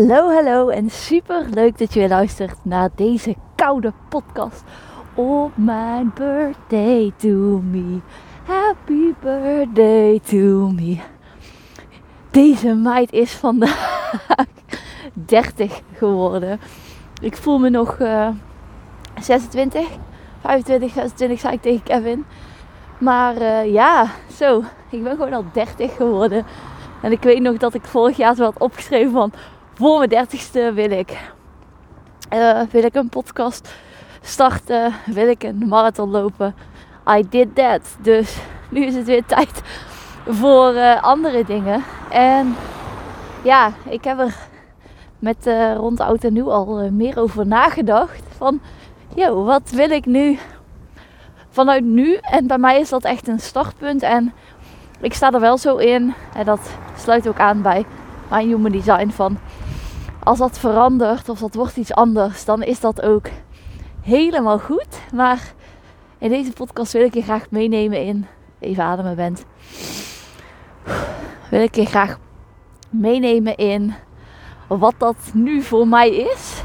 Hallo, hallo en super leuk dat je weer luistert naar deze koude podcast op mijn birthday to me. Happy birthday to me. Deze meid is vandaag 30 geworden. Ik voel me nog uh, 26, 25, 26 zei ik tegen Kevin. Maar uh, ja, zo, ik ben gewoon al 30 geworden. En ik weet nog dat ik vorig jaar zo had opgeschreven van voor mijn dertigste wil ik, uh, wil ik een podcast starten, wil ik een marathon lopen. I did that. Dus nu is het weer tijd voor uh, andere dingen. En ja, ik heb er met uh, rond oud en nieuw al meer over nagedacht. Van, yo, wat wil ik nu vanuit nu? En bij mij is dat echt een startpunt. En ik sta er wel zo in. En dat sluit ook aan bij mijn human design van als dat verandert of dat wordt iets anders, dan is dat ook helemaal goed. Maar in deze podcast wil ik je graag meenemen in. Even ademen bent. Wil ik je graag meenemen in wat dat nu voor mij is.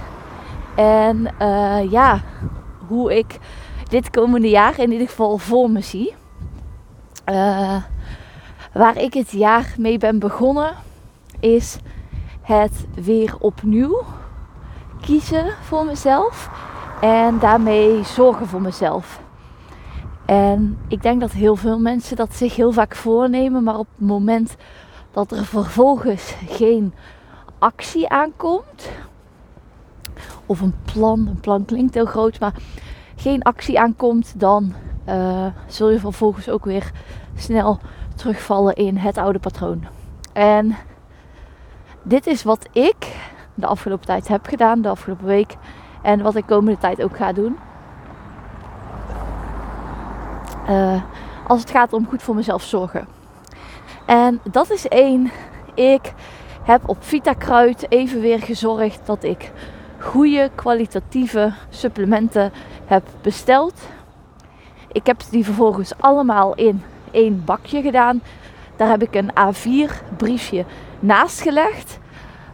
En uh, ja, hoe ik dit komende jaar in ieder geval voor me zie. Uh, waar ik het jaar mee ben begonnen is het weer opnieuw kiezen voor mezelf en daarmee zorgen voor mezelf. En ik denk dat heel veel mensen dat zich heel vaak voornemen, maar op het moment dat er vervolgens geen actie aankomt, of een plan, een plan klinkt heel groot, maar geen actie aankomt, dan uh, zul je vervolgens ook weer snel terugvallen in het oude patroon. En dit is wat ik de afgelopen tijd heb gedaan, de afgelopen week. En wat ik komende tijd ook ga doen. Uh, als het gaat om goed voor mezelf zorgen. En dat is één. Ik heb op Vita Kruid even weer gezorgd dat ik goede kwalitatieve supplementen heb besteld. Ik heb die vervolgens allemaal in één bakje gedaan. Daar heb ik een A4 briefje naast gelegd.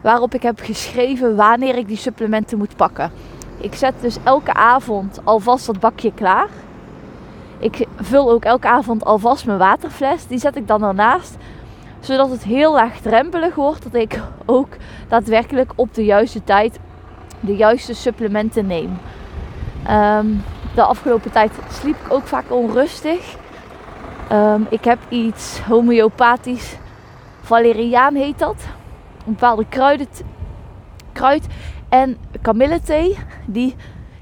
Waarop ik heb geschreven wanneer ik die supplementen moet pakken. Ik zet dus elke avond alvast dat bakje klaar. Ik vul ook elke avond alvast mijn waterfles. Die zet ik dan ernaast. Zodat het heel laagdrempelig wordt. Dat ik ook daadwerkelijk op de juiste tijd de juiste supplementen neem. Ehm, de afgelopen tijd sliep ik ook vaak onrustig. Um, ik heb iets homeopathisch valeriaan heet dat. Een bepaalde kruiden, kruid en kamillethee die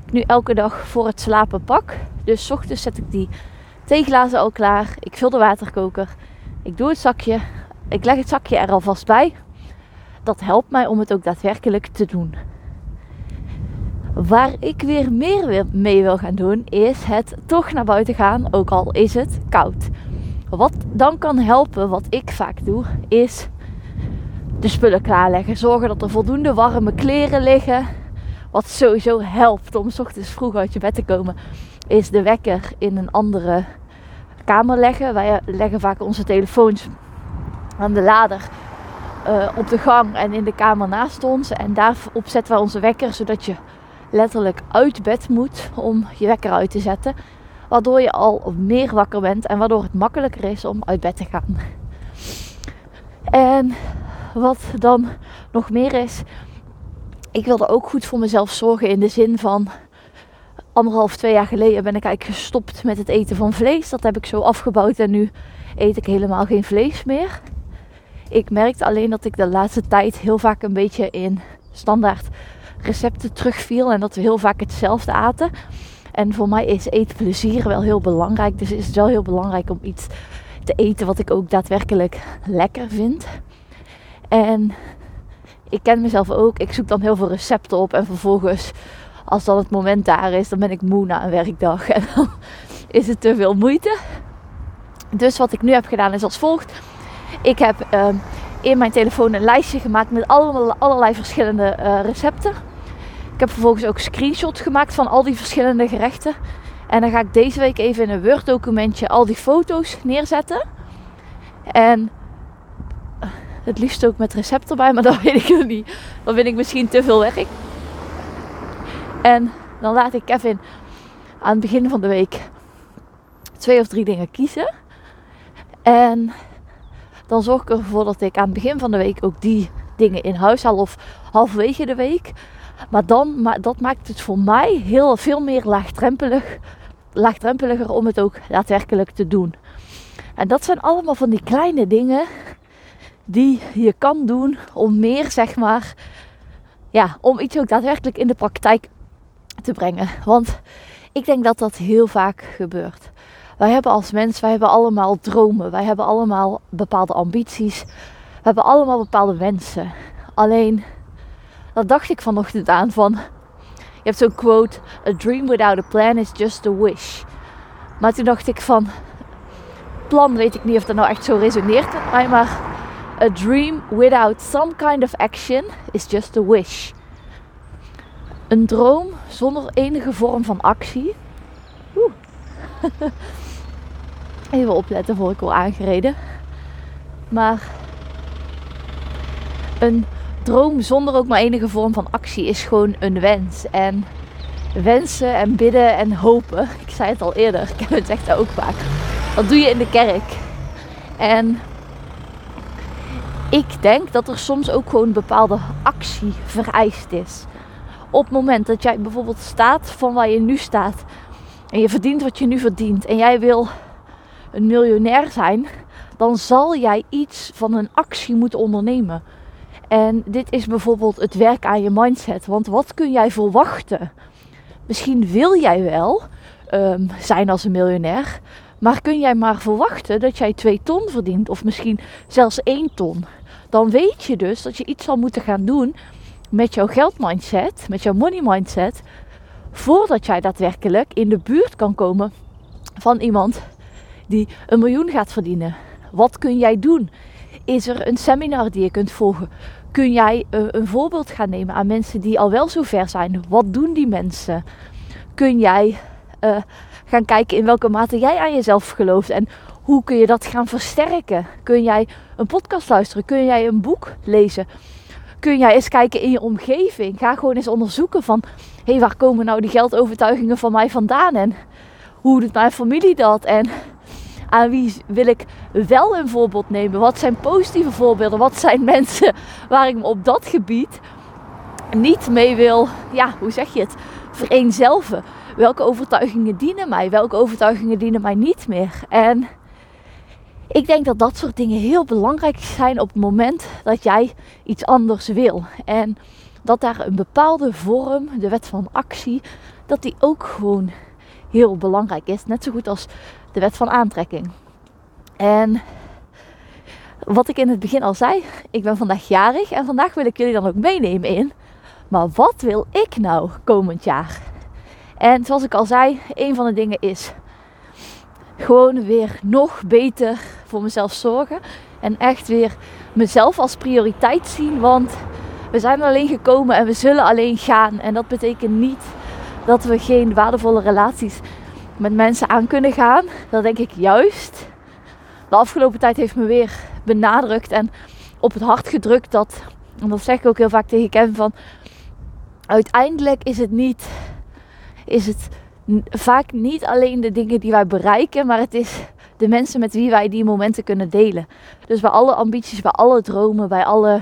ik nu elke dag voor het slapen pak. Dus ochtends zet ik die theeglazen al klaar. Ik vul de waterkoker. Ik doe het zakje. Ik leg het zakje er alvast bij. Dat helpt mij om het ook daadwerkelijk te doen. Waar ik weer meer mee wil gaan doen, is het toch naar buiten gaan, ook al is het koud. Wat dan kan helpen, wat ik vaak doe, is de spullen klaarleggen. Zorgen dat er voldoende warme kleren liggen. Wat sowieso helpt om s ochtends vroeg uit je bed te komen, is de wekker in een andere kamer leggen. Wij leggen vaak onze telefoons aan de lader uh, op de gang en in de kamer naast ons. En daarop zetten we onze wekker, zodat je letterlijk uit bed moet om je wekker uit te zetten. Waardoor je al meer wakker bent en waardoor het makkelijker is om uit bed te gaan. En wat dan nog meer is, ik wilde ook goed voor mezelf zorgen in de zin van anderhalf, twee jaar geleden ben ik eigenlijk gestopt met het eten van vlees. Dat heb ik zo afgebouwd en nu eet ik helemaal geen vlees meer. Ik merkte alleen dat ik de laatste tijd heel vaak een beetje in standaard recepten terugviel en dat we heel vaak hetzelfde aten. En voor mij is eetplezier wel heel belangrijk. Dus is het wel heel belangrijk om iets te eten wat ik ook daadwerkelijk lekker vind. En ik ken mezelf ook. Ik zoek dan heel veel recepten op. En vervolgens, als dan het moment daar is, dan ben ik moe na een werkdag. En dan is het te veel moeite. Dus wat ik nu heb gedaan is als volgt. Ik heb uh, in mijn telefoon een lijstje gemaakt met allemaal, allerlei verschillende uh, recepten. Heb vervolgens ook screenshots gemaakt van al die verschillende gerechten. En dan ga ik deze week even in een Word documentje al die foto's neerzetten. En Het liefst ook met recept erbij, maar dat weet ik nog niet. Dan vind ik misschien te veel werk. En dan laat ik Kevin aan het begin van de week twee of drie dingen kiezen. En dan zorg ik ervoor dat ik aan het begin van de week ook die dingen in huis haal of halverwege de week. Maar, dan, dat maakt het voor mij heel veel meer laagdrempelig, laagdrempeliger om het ook daadwerkelijk te doen. En dat zijn allemaal van die kleine dingen die je kan doen om meer, zeg maar, ja, om iets ook daadwerkelijk in de praktijk te brengen. Want ik denk dat dat heel vaak gebeurt. Wij hebben als mens, wij hebben allemaal dromen. Wij hebben allemaal bepaalde ambities. We hebben allemaal bepaalde wensen. Alleen, dat dacht ik vanochtend aan van... Je hebt zo'n quote, a dream without a plan is just a wish. Maar toen dacht ik van, plan weet ik niet of dat nou echt zo resoneert met mij, maar a dream without some kind of action is just a wish. Een droom zonder enige vorm van actie. Oeh. Even opletten voor ik word aangereden. Maar een droom zonder ook maar enige vorm van actie is gewoon een wens. En wensen en bidden en hopen. Ik zei het al eerder, ik heb het echt ook vaak. Dat doe je in de kerk. En ik denk dat er soms ook gewoon bepaalde actie vereist is. Op het moment dat jij bijvoorbeeld staat van waar je nu staat. En je verdient wat je nu verdient. En jij wil een miljonair zijn. Dan zal jij iets van een actie moeten ondernemen. En dit is bijvoorbeeld het werk aan je mindset. Want wat kun jij verwachten? Misschien wil jij wel um, zijn als een miljonair. Maar kun jij maar verwachten dat jij 2 ton verdient, of misschien zelfs 1 ton, dan weet je dus dat je iets zal moeten gaan doen met jouw geldmindset, met jouw money mindset, voordat jij daadwerkelijk in de buurt kan komen van iemand die een miljoen gaat verdienen. Wat kun jij doen? Is er een seminar die je kunt volgen? Kun jij uh, een voorbeeld gaan nemen aan mensen die al wel zo ver zijn? Wat doen die mensen? Kun jij uh, gaan kijken in welke mate jij aan jezelf gelooft en hoe kun je dat gaan versterken? Kun jij een podcast luisteren? Kun jij een boek lezen? Kun jij eens kijken in je omgeving? Ga gewoon eens onderzoeken van, hé, hey, waar komen nou die geldovertuigingen van mij vandaan? En hoe doet mijn familie dat? En aan wie wil ik wel een voorbeeld nemen? Wat zijn positieve voorbeelden? Wat zijn mensen waar ik me op dat gebied niet mee wil, ja, hoe zeg je het, vereenzelven? welke overtuigingen dienen mij, welke overtuigingen dienen mij niet meer. En ik denk dat dat soort dingen heel belangrijk zijn op het moment dat jij iets anders wil. En dat daar een bepaalde vorm, de wet van actie, dat die ook gewoon heel belangrijk is. Net zo goed als de wet van aantrekking. En wat ik in het begin al zei, ik ben vandaag jarig en vandaag wil ik jullie dan ook meenemen in. Maar wat wil ik nou komend jaar? En zoals ik al zei, een van de dingen is gewoon weer nog beter voor mezelf zorgen. En echt weer mezelf als prioriteit zien. Want we zijn alleen gekomen en we zullen alleen gaan. En dat betekent niet dat we geen waardevolle relaties met mensen aan kunnen gaan. Dat denk ik juist. De afgelopen tijd heeft me weer benadrukt en op het hart gedrukt dat, en dat zeg ik ook heel vaak tegen Kevin van, uiteindelijk is het niet is het vaak niet alleen de dingen die wij bereiken, maar het is de mensen met wie wij die momenten kunnen delen. Dus bij alle ambities, bij alle dromen, bij alle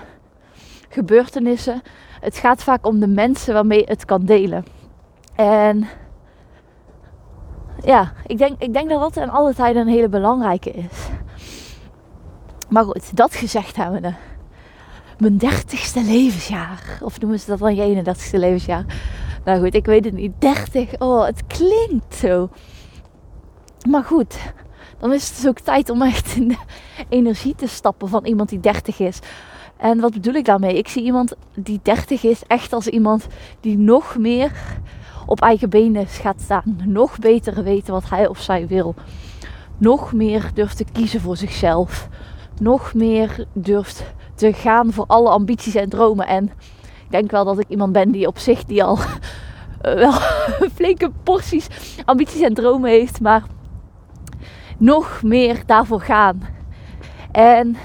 gebeurtenissen. Het gaat vaak om de mensen waarmee het kan delen. En ja, ik denk, ik denk dat dat in alle tijden een hele belangrijke is. Maar goed, dat gezegd hebben we. Mijn dertigste levensjaar. Of noemen ze dat dan je 31ste levensjaar? Nou goed, ik weet het niet. 30. Oh, het klinkt zo. Maar goed, dan is het dus ook tijd om echt in de energie te stappen van iemand die 30 is. En wat bedoel ik daarmee? Ik zie iemand die 30 is echt als iemand die nog meer op eigen benen gaat staan. Nog beter weten wat hij of zij wil. Nog meer durft te kiezen voor zichzelf. Nog meer durft te gaan voor alle ambities en dromen. En ik denk wel dat ik iemand ben die op zich die al uh, wel flinke porties ambities en dromen heeft, maar nog meer daarvoor gaan. En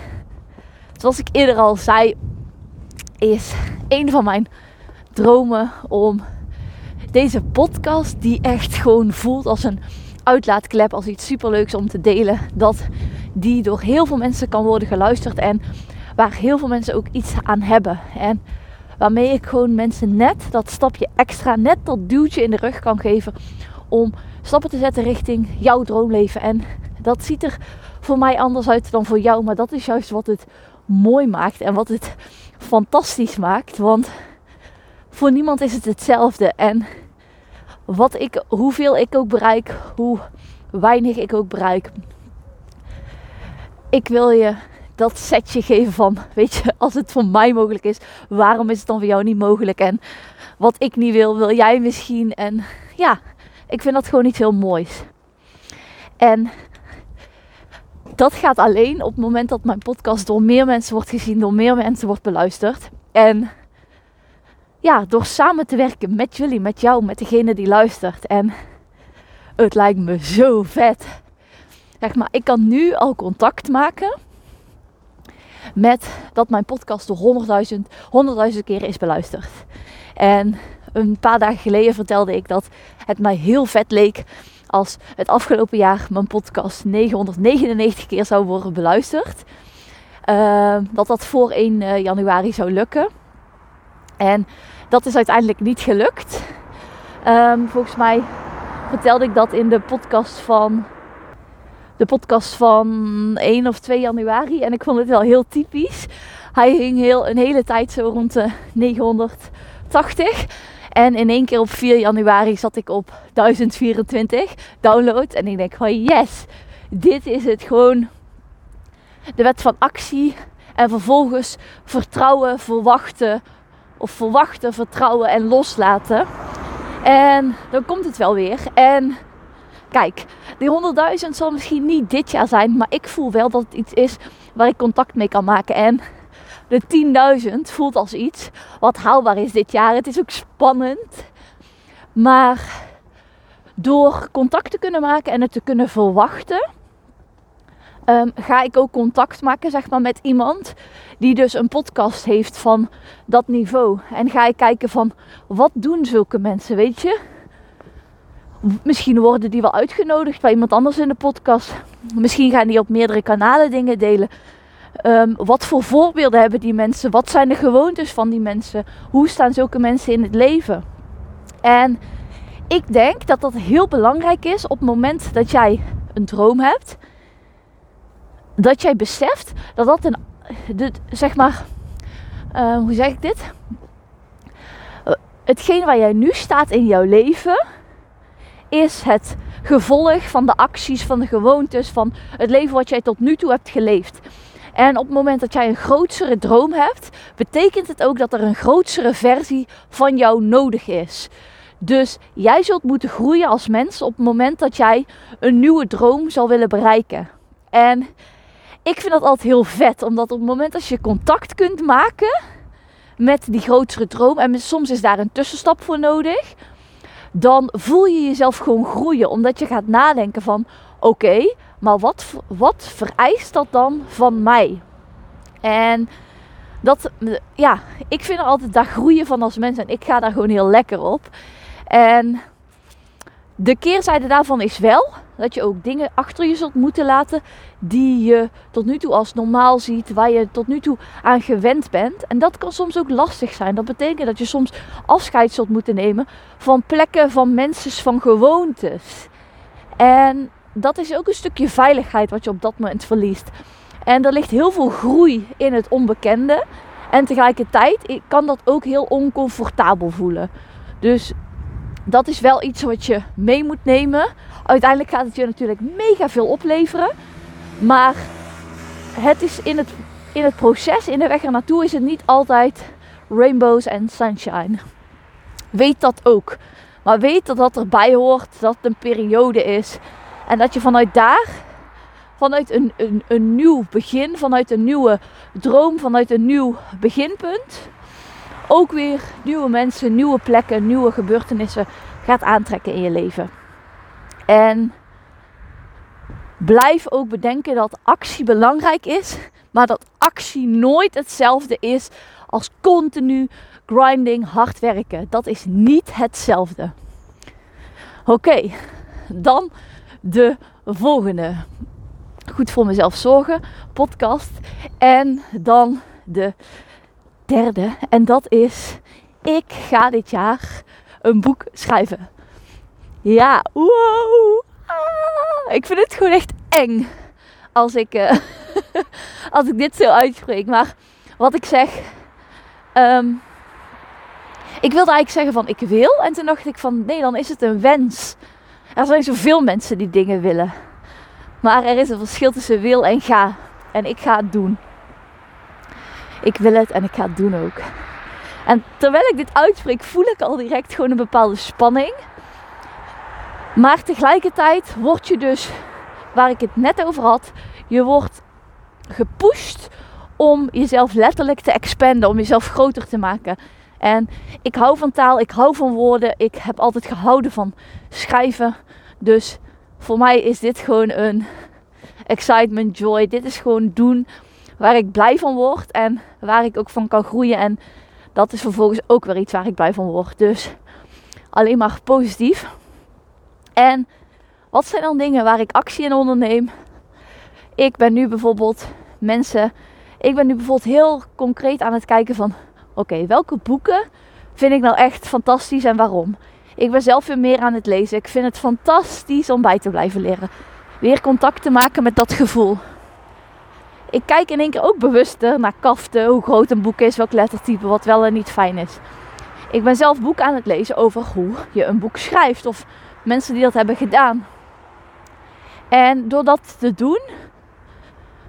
zoals ik eerder al zei, is een van mijn dromen om deze podcast, die echt gewoon voelt als een uitlaatklep, als iets superleuks om te delen, dat die door heel veel mensen kan worden geluisterd en waar heel veel mensen ook iets aan hebben. En waarmee ik gewoon mensen net dat stapje extra, net dat duwtje in de rug kan geven om stappen te zetten richting jouw droomleven. En dat ziet er voor mij anders uit dan voor jou, maar dat is juist wat het mooi maakt en wat het fantastisch maakt. Want voor niemand is het hetzelfde. En wat ik, hoeveel ik ook bereik, hoe weinig ik ook bereik. Ik wil je dat setje geven van, weet je, als het voor mij mogelijk is, waarom is het dan voor jou niet mogelijk? En wat ik niet wil, wil jij misschien. En ja, ik vind dat gewoon iets heel moois. En dat gaat alleen op het moment dat mijn podcast door meer mensen wordt gezien, door meer mensen wordt beluisterd. En ja, door samen te werken met jullie, met jou, met degene die luistert. En het lijkt me zo vet. Zeg maar, ik kan nu al contact maken met dat mijn podcast door 100.000 100.000 keren is beluisterd. En een paar dagen geleden vertelde ik dat het mij heel vet leek als het afgelopen jaar mijn podcast 999 keer zou worden beluisterd. Uh, dat dat voor 1 eh, januari zou lukken. En dat is uiteindelijk niet gelukt. Um, volgens mij vertelde ik dat in de podcast van de podcast van 1 of 2 januari. En ik vond het wel heel typisch. Hij hing heel, een hele tijd zo rond de 980. En in één keer op 4 januari zat ik op 1024 downloads. En ik denk van yes, dit is het gewoon. De wet van actie. En vervolgens vertrouwen, verwachten. Of verwachten, vertrouwen en loslaten. En dan komt het wel weer. En kijk, die 100.000 zal misschien niet dit jaar zijn. Maar ik voel wel dat het iets is waar ik contact mee kan maken. En de 10.000 voelt als iets wat haalbaar is dit jaar. Het is ook spannend. Maar door contact te kunnen maken en het te kunnen verwachten, um, ga ik ook contact maken zeg maar, met iemand die dus een podcast heeft van dat niveau. En ga ik kijken van wat doen zulke mensen, weet je? Misschien worden die wel uitgenodigd bij iemand anders in de podcast. Misschien gaan die op meerdere kanalen dingen delen. Um, wat voor voorbeelden hebben die mensen? Wat zijn de gewoontes van die mensen? Hoe staan zulke mensen in het leven? En ik denk dat dat heel belangrijk is op het moment dat jij een droom hebt. Dat jij beseft dat dat een, de, zeg maar, uh, hoe zeg ik dit? Uh, hetgeen waar jij nu staat in jouw leven is het gevolg van de acties, van de gewoontes, van het leven wat jij tot nu toe hebt geleefd. En op het moment dat jij een grotere droom hebt, betekent het ook dat er een grotere versie van jou nodig is. Dus jij zult moeten groeien als mens op het moment dat jij een nieuwe droom zal willen bereiken. En ik vind dat altijd heel vet, omdat op het moment dat je contact kunt maken met die grotere droom, en soms is daar een tussenstap voor nodig, dan voel je jezelf gewoon groeien. Omdat je gaat nadenken van oké, maar wat, wat vereist dat dan van mij? En dat, ja, ik vind er altijd daar groeien van als mens en ik ga daar gewoon heel lekker op. En de keerzijde daarvan is wel dat je ook dingen achter je zult moeten laten die je tot nu toe als normaal ziet, waar je tot nu toe aan gewend bent. En dat kan soms ook lastig zijn. Dat betekent dat je soms afscheid zult moeten nemen van plekken, van mensen, van gewoontes. En dat is ook een stukje veiligheid wat je op dat moment verliest. En er ligt heel veel groei in het onbekende. En tegelijkertijd kan dat ook heel oncomfortabel voelen. Dus dat is wel iets wat je mee moet nemen. Uiteindelijk gaat het je natuurlijk mega veel opleveren. Maar het is in het, in het proces, in de weg er naartoe, is het niet altijd rainbows en sunshine. Weet dat ook. Maar weet dat dat erbij hoort, dat het een periode is. En dat je vanuit daar, vanuit een, een, een nieuw begin, vanuit een nieuwe droom, vanuit een nieuw beginpunt, ook weer nieuwe mensen, nieuwe plekken, nieuwe gebeurtenissen gaat aantrekken in je leven. En blijf ook bedenken dat actie belangrijk is, Maar dat actie nooit hetzelfde is als continu grinding, hard werken. Dat is niet hetzelfde. Oké, dan de volgende. Goed voor mezelf zorgen, podcast. En dan de derde. En dat is, ik ga dit jaar een boek schrijven. Ja, wow. Ah, ik vind het gewoon echt eng als ik, uh, als ik dit zo uitspreek. Maar wat ik zeg, ehm, ik wilde eigenlijk zeggen van ik wil. En toen dacht ik van nee, dan is het een wens. Er zijn zoveel mensen die dingen willen. Maar er is een verschil tussen wil en ga. En ik ga het doen. Ik wil het en ik ga het doen ook. En terwijl ik dit uitspreek, voel ik al direct gewoon een bepaalde spanning. Maar tegelijkertijd word je dus, waar ik het net over had, je wordt gepusht om jezelf letterlijk te expanden, om jezelf groter te maken. En ik hou van taal, ik hou van woorden, ik heb altijd gehouden van schrijven. Dus voor mij is dit gewoon een excitement, joy. Dit is gewoon doen waar ik blij van word en waar ik ook van kan groeien. En dat is vervolgens ook weer iets waar ik blij van word. Dus alleen maar positief. En wat zijn dan dingen waar ik actie in onderneem? Ik ben nu bijvoorbeeld mensen. Ik ben nu bijvoorbeeld heel concreet aan het kijken van oké, welke boeken vind ik nou echt fantastisch en waarom? Ik ben zelf weer meer aan het lezen. Ik vind het fantastisch om bij te blijven leren. Weer contact te maken met dat gevoel. Ik kijk in één keer ook bewuster naar kaften, hoe groot een boek is, welk lettertype, wat wel en niet fijn is. Ik ben zelf boeken aan het lezen over hoe je een boek schrijft of mensen die dat hebben gedaan. En door dat te doen,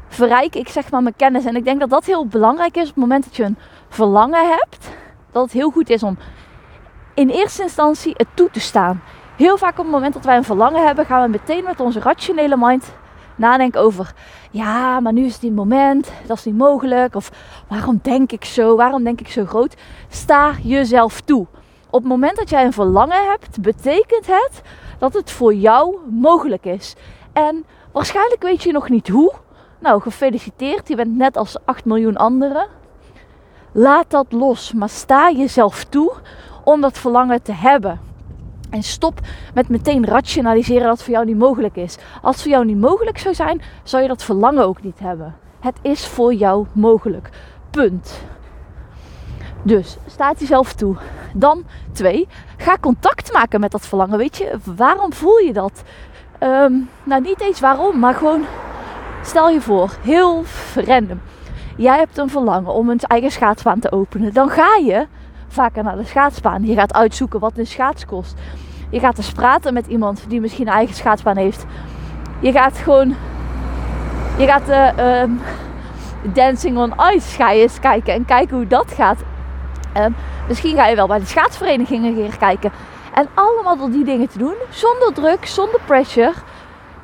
verrijk ik zeg maar mijn kennis. En ik denk dat dat heel belangrijk is op het moment dat je een verlangen hebt. Dat het heel goed is om in eerste instantie het toe te staan. Heel vaak op het moment dat wij een verlangen hebben, gaan we meteen met onze rationele mind nadenken over. Ja, maar nu is het niet moment, dat is niet mogelijk. Of waarom denk ik zo? Waarom denk ik zo groot? Sta jezelf toe. Op het moment dat jij een verlangen hebt, betekent het dat het voor jou mogelijk is. En waarschijnlijk weet je nog niet hoe. Nou, gefeliciteerd. Je bent net als 8 miljoen anderen. Laat dat los, maar sta jezelf toe om dat verlangen te hebben. En stop met meteen rationaliseren dat voor jou niet mogelijk is. Als het voor jou niet mogelijk zou zijn, zou je dat verlangen ook niet hebben. Het is voor jou mogelijk. Punt. Dus staat jezelf toe. Dan twee, ga contact maken met dat verlangen. Weet je, waarom voel je dat? Ehm, nou, niet eens waarom, maar gewoon stel je voor, heel random. Jij hebt een verlangen om een eigen schaatsbaan te openen. Dan ga je vaker naar de schaatsbaan. Je gaat uitzoeken wat een schaats kost. Je gaat eens praten met iemand die misschien een eigen schaatsbaan heeft. Je gaat gewoon. Je gaat uh, Dancing on Ice ga je eens kijken en kijken hoe dat gaat. Misschien ga je wel bij de schaatsverenigingen weer kijken. En allemaal door die dingen te doen, zonder druk, zonder pressure,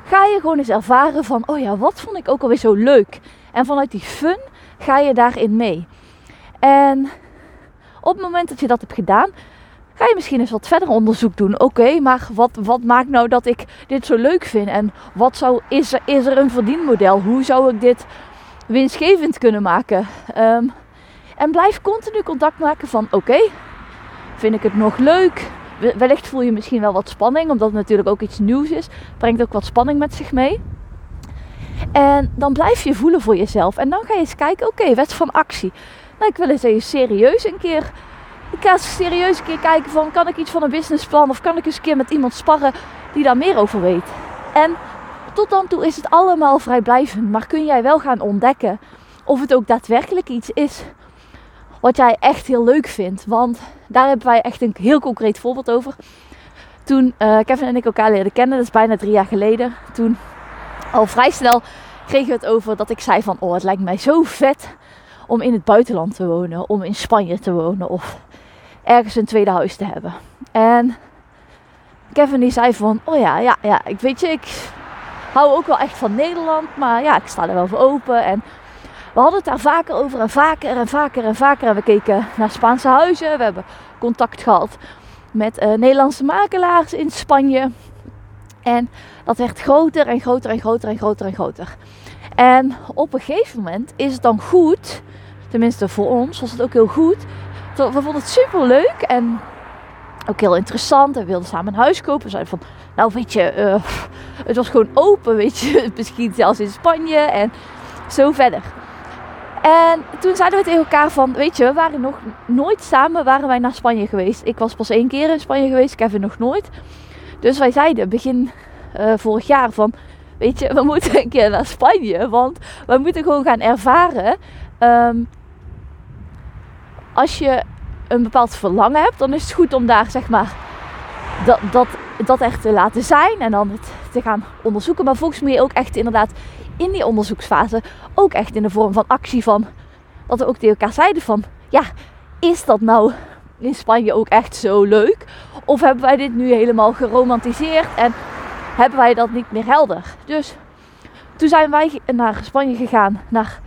ga je gewoon eens ervaren van, oh ja, wat vond ik ook alweer zo leuk. En vanuit die fun ga je daarin mee. En op het moment dat je dat hebt gedaan, ga je misschien eens wat verder onderzoek doen. Oké, maar wat, wat maakt nou dat ik dit zo leuk vind? En wat zou, is, er, is er een verdienmodel? Hoe zou ik dit winstgevend kunnen maken? Um, en blijf continu contact maken van oké, vind ik het nog leuk? Wellicht voel je misschien wel wat spanning, omdat het natuurlijk ook iets nieuws is. Brengt ook wat spanning met zich mee. En dan blijf je voelen voor jezelf. En dan ga je eens kijken, oké, wet van actie. Nou, ik wil eens even serieus een keer. Ik ga eens serieus een keer kijken van, kan ik iets van een businessplan? Of kan ik eens een keer met iemand sparren die daar meer over weet? En tot dan toe is het allemaal vrijblijvend. Maar kun jij wel gaan ontdekken of het ook daadwerkelijk iets is wat jij echt heel leuk vindt. Want daar hebben wij echt een heel concreet voorbeeld over. Toen uh, Kevin en ik elkaar leerden kennen, dat is bijna drie jaar geleden. Toen al vrij snel kregen we het over dat ik zei van... Oh, het lijkt mij zo vet om in het buitenland te wonen. Om in Spanje te wonen of ergens een tweede huis te hebben. En Kevin die zei van... Oh ja, ja, ja, ik weet je, ik hou ook wel echt van Nederland. Maar ja, ik sta er wel voor open. En we hadden het daar vaker over en vaker en vaker en vaker. En we keken naar Spaanse huizen. We hebben contact gehad met uh, Nederlandse makelaars in Spanje. En dat werd groter en groter en groter en groter en groter. En op een gegeven moment is het dan goed, tenminste voor ons was het ook heel goed. We vonden het super leuk en ook heel interessant. En we wilden samen een huis kopen. We zeiden van, nou weet je, uh, het was gewoon open, weet je. Misschien zelfs in Spanje en zo verder. En toen zeiden we tegen elkaar van, weet je, we waren nog nooit samen, waren wij naar Spanje geweest. Ik was pas één keer in Spanje geweest, Kevin nog nooit. Dus wij zeiden begin uh, vorig jaar van, weet je, we moeten een keer naar Spanje. Want we moeten gewoon gaan ervaren. Um, als je een bepaald verlangen hebt, dan is het goed om daar zeg maar dat, dat, dat echt te laten zijn en dan het te gaan onderzoeken. Maar volgens mij ook echt inderdaad in die onderzoeksfase ook echt in de vorm van actie van dat we ook tegen elkaar zeiden van ja, is dat nou in Spanje ook echt zo leuk? Of hebben wij dit nu helemaal geromantiseerd en hebben wij dat niet meer helder? Dus toen zijn wij naar Spanje gegaan, naar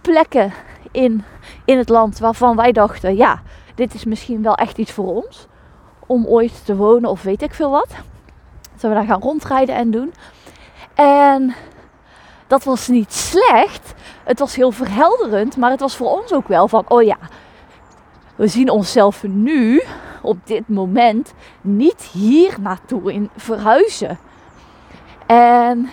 plekken in, in het land waarvan wij dachten, ja, dit is misschien wel echt iets voor ons. Om ooit te wonen of weet ik veel wat. Zullen we daar gaan rondrijden en doen. En dat was niet slecht. Het was heel verhelderend. Maar het was voor ons ook wel van, oh ja, we zien onszelf nu, op dit moment, niet hier naartoe in verhuizen. En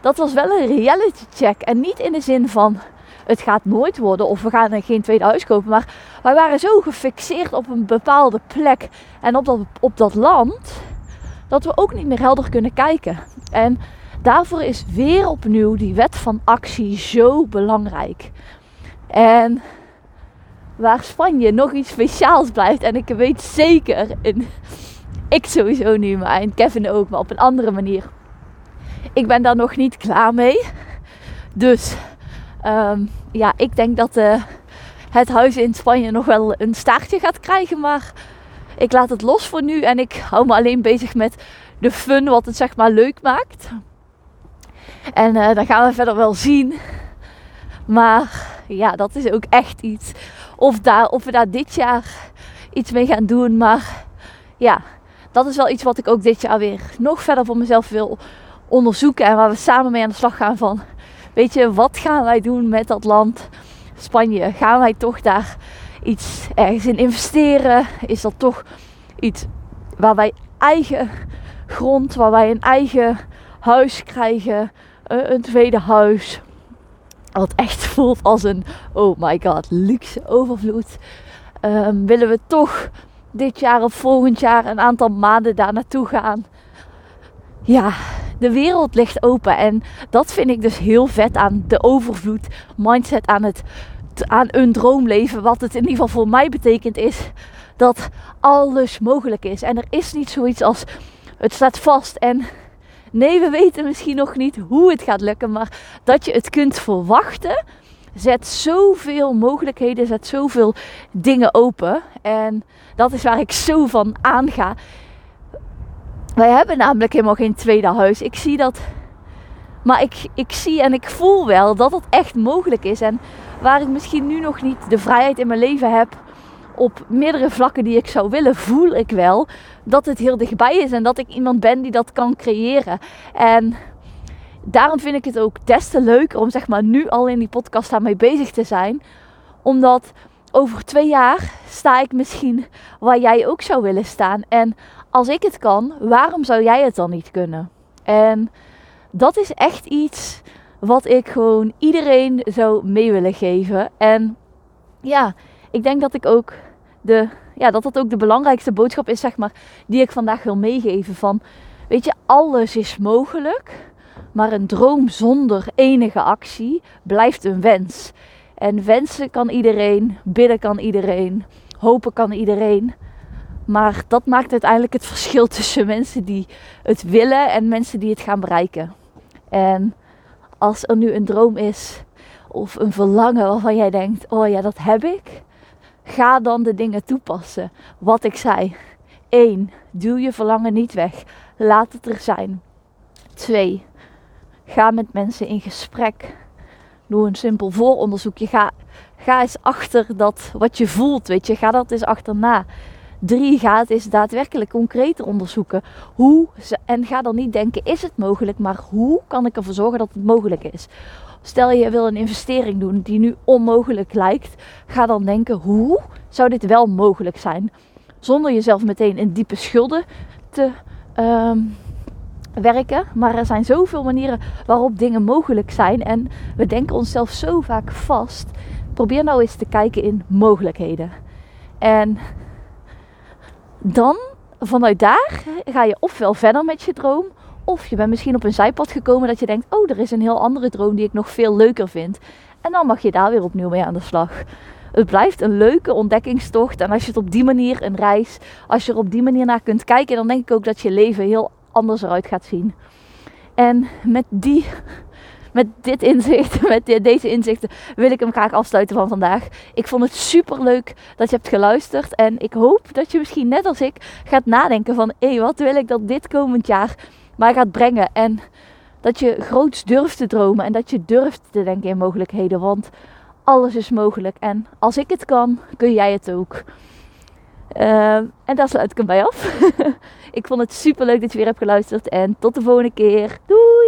dat was wel een reality check. En niet in de zin van het gaat nooit worden of we gaan geen tweede huis kopen. Maar wij waren zo gefixeerd op een bepaalde plek en op dat, op dat land dat we ook niet meer helder kunnen kijken. En daarvoor is weer opnieuw die wet van actie zo belangrijk. En waar Spanje nog iets speciaals blijft. En ik weet zeker, in, ik sowieso nu, maar en Kevin ook, maar op een andere manier. Ik ben daar nog niet klaar mee. Dus um, ja, ik denk dat uh, het huis in Spanje nog wel een staartje gaat krijgen. Maar ik laat het los voor nu. En ik hou me alleen bezig met de fun, wat het zeg maar leuk maakt. En uh, dan gaan we verder wel zien. Maar ja, dat is ook echt iets. Of, daar, of we daar dit jaar iets mee gaan doen. Maar ja, dat is wel iets wat ik ook dit jaar weer nog verder voor mezelf wil onderzoeken. En waar we samen mee aan de slag gaan van weet je, wat gaan wij doen met dat land Spanje? Gaan wij toch daar iets ergens in investeren? Is dat toch iets waar wij eigen grond, waar wij een eigen huis krijgen, eh, een tweede huis? Wat echt voelt als een, oh my god, luxe overvloed. Um, willen we toch dit jaar of volgend jaar een aantal maanden daar naartoe gaan? Ja, de wereld ligt open. En dat vind ik dus heel vet aan de overvloed mindset, aan, het, aan een droomleven. Wat het in ieder geval voor mij betekent is dat alles mogelijk is. En er is niet zoiets als het staat vast en nee, we weten misschien nog niet hoe het gaat lukken. Maar dat je het kunt verwachten zet zoveel mogelijkheden, zet zoveel dingen open. En dat is waar ik zo van aanga. Wij hebben namelijk helemaal geen tweede huis. Ik zie dat. Maar ik, ik zie en ik voel wel dat het echt mogelijk is. En waar ik misschien nu nog niet de vrijheid in mijn leven heb op meerdere vlakken die ik zou willen, voel ik wel dat het heel dichtbij is en dat ik iemand ben die dat kan creëren. En daarom vind ik het ook des te leuker om zeg maar nu al in die podcast daarmee bezig te zijn. Omdat over twee jaar sta ik misschien waar jij ook zou willen staan. En als ik het kan, waarom zou jij het dan niet kunnen? En dat is echt iets wat ik gewoon iedereen zou mee willen geven. En ja, ik denk dat ik ook de, ja, dat dat ook de belangrijkste boodschap is, zeg maar, die ik vandaag wil meegeven. Van, weet je, alles is mogelijk, maar een droom zonder enige actie blijft een wens. En wensen kan iedereen, bidden kan iedereen, hopen kan iedereen. Maar dat maakt uiteindelijk het verschil tussen mensen die het willen en mensen die het gaan bereiken. En als er nu een droom is of een verlangen waarvan jij denkt: oh ja, dat heb ik. Ga dan de dingen toepassen. Wat ik zei. 1. Duw je verlangen niet weg. Laat het er zijn. 2. Ga met mensen in gesprek. Doe een simpel vooronderzoekje. Ga, ga eens achter dat wat je voelt. Weet je, ga dat eens achterna. Drie, gaat is daadwerkelijk concreter onderzoeken. Hoe, en ga dan niet denken, is het mogelijk, maar hoe kan ik ervoor zorgen dat het mogelijk is? Stel je wil een investering doen die nu onmogelijk lijkt. Ga dan denken, hoe zou dit wel mogelijk zijn? Zonder jezelf meteen in diepe schulden te ehm, werken. Maar er zijn zoveel manieren waarop dingen mogelijk zijn. En we denken onszelf zo vaak vast. Probeer nou eens te kijken in mogelijkheden. En dan vanuit daar ga je ofwel verder met je droom. Of je bent misschien op een zijpad gekomen dat je denkt: oh, er is een heel andere droom die ik nog veel leuker vind. En dan mag je daar weer opnieuw mee aan de slag. Het blijft een leuke ontdekkingstocht. En als je het op die manier een reis, als je er op die manier naar kunt kijken, dan denk ik ook dat je leven heel anders eruit gaat zien. En met die met dit inzicht, met deze inzichten, wil ik hem graag afsluiten van vandaag. Ik vond het super leuk dat je hebt geluisterd. En ik hoop dat je misschien net als ik gaat nadenken van... hé, wat wil ik dat dit komend jaar mij gaat brengen? En dat je groots durft te dromen en dat je durft te denken in mogelijkheden. Want alles is mogelijk. En als ik het kan, kun jij het ook. Uh, en daar sluit ik hem bij af. ik vond het super leuk dat je weer hebt geluisterd. En tot de volgende keer. Doei!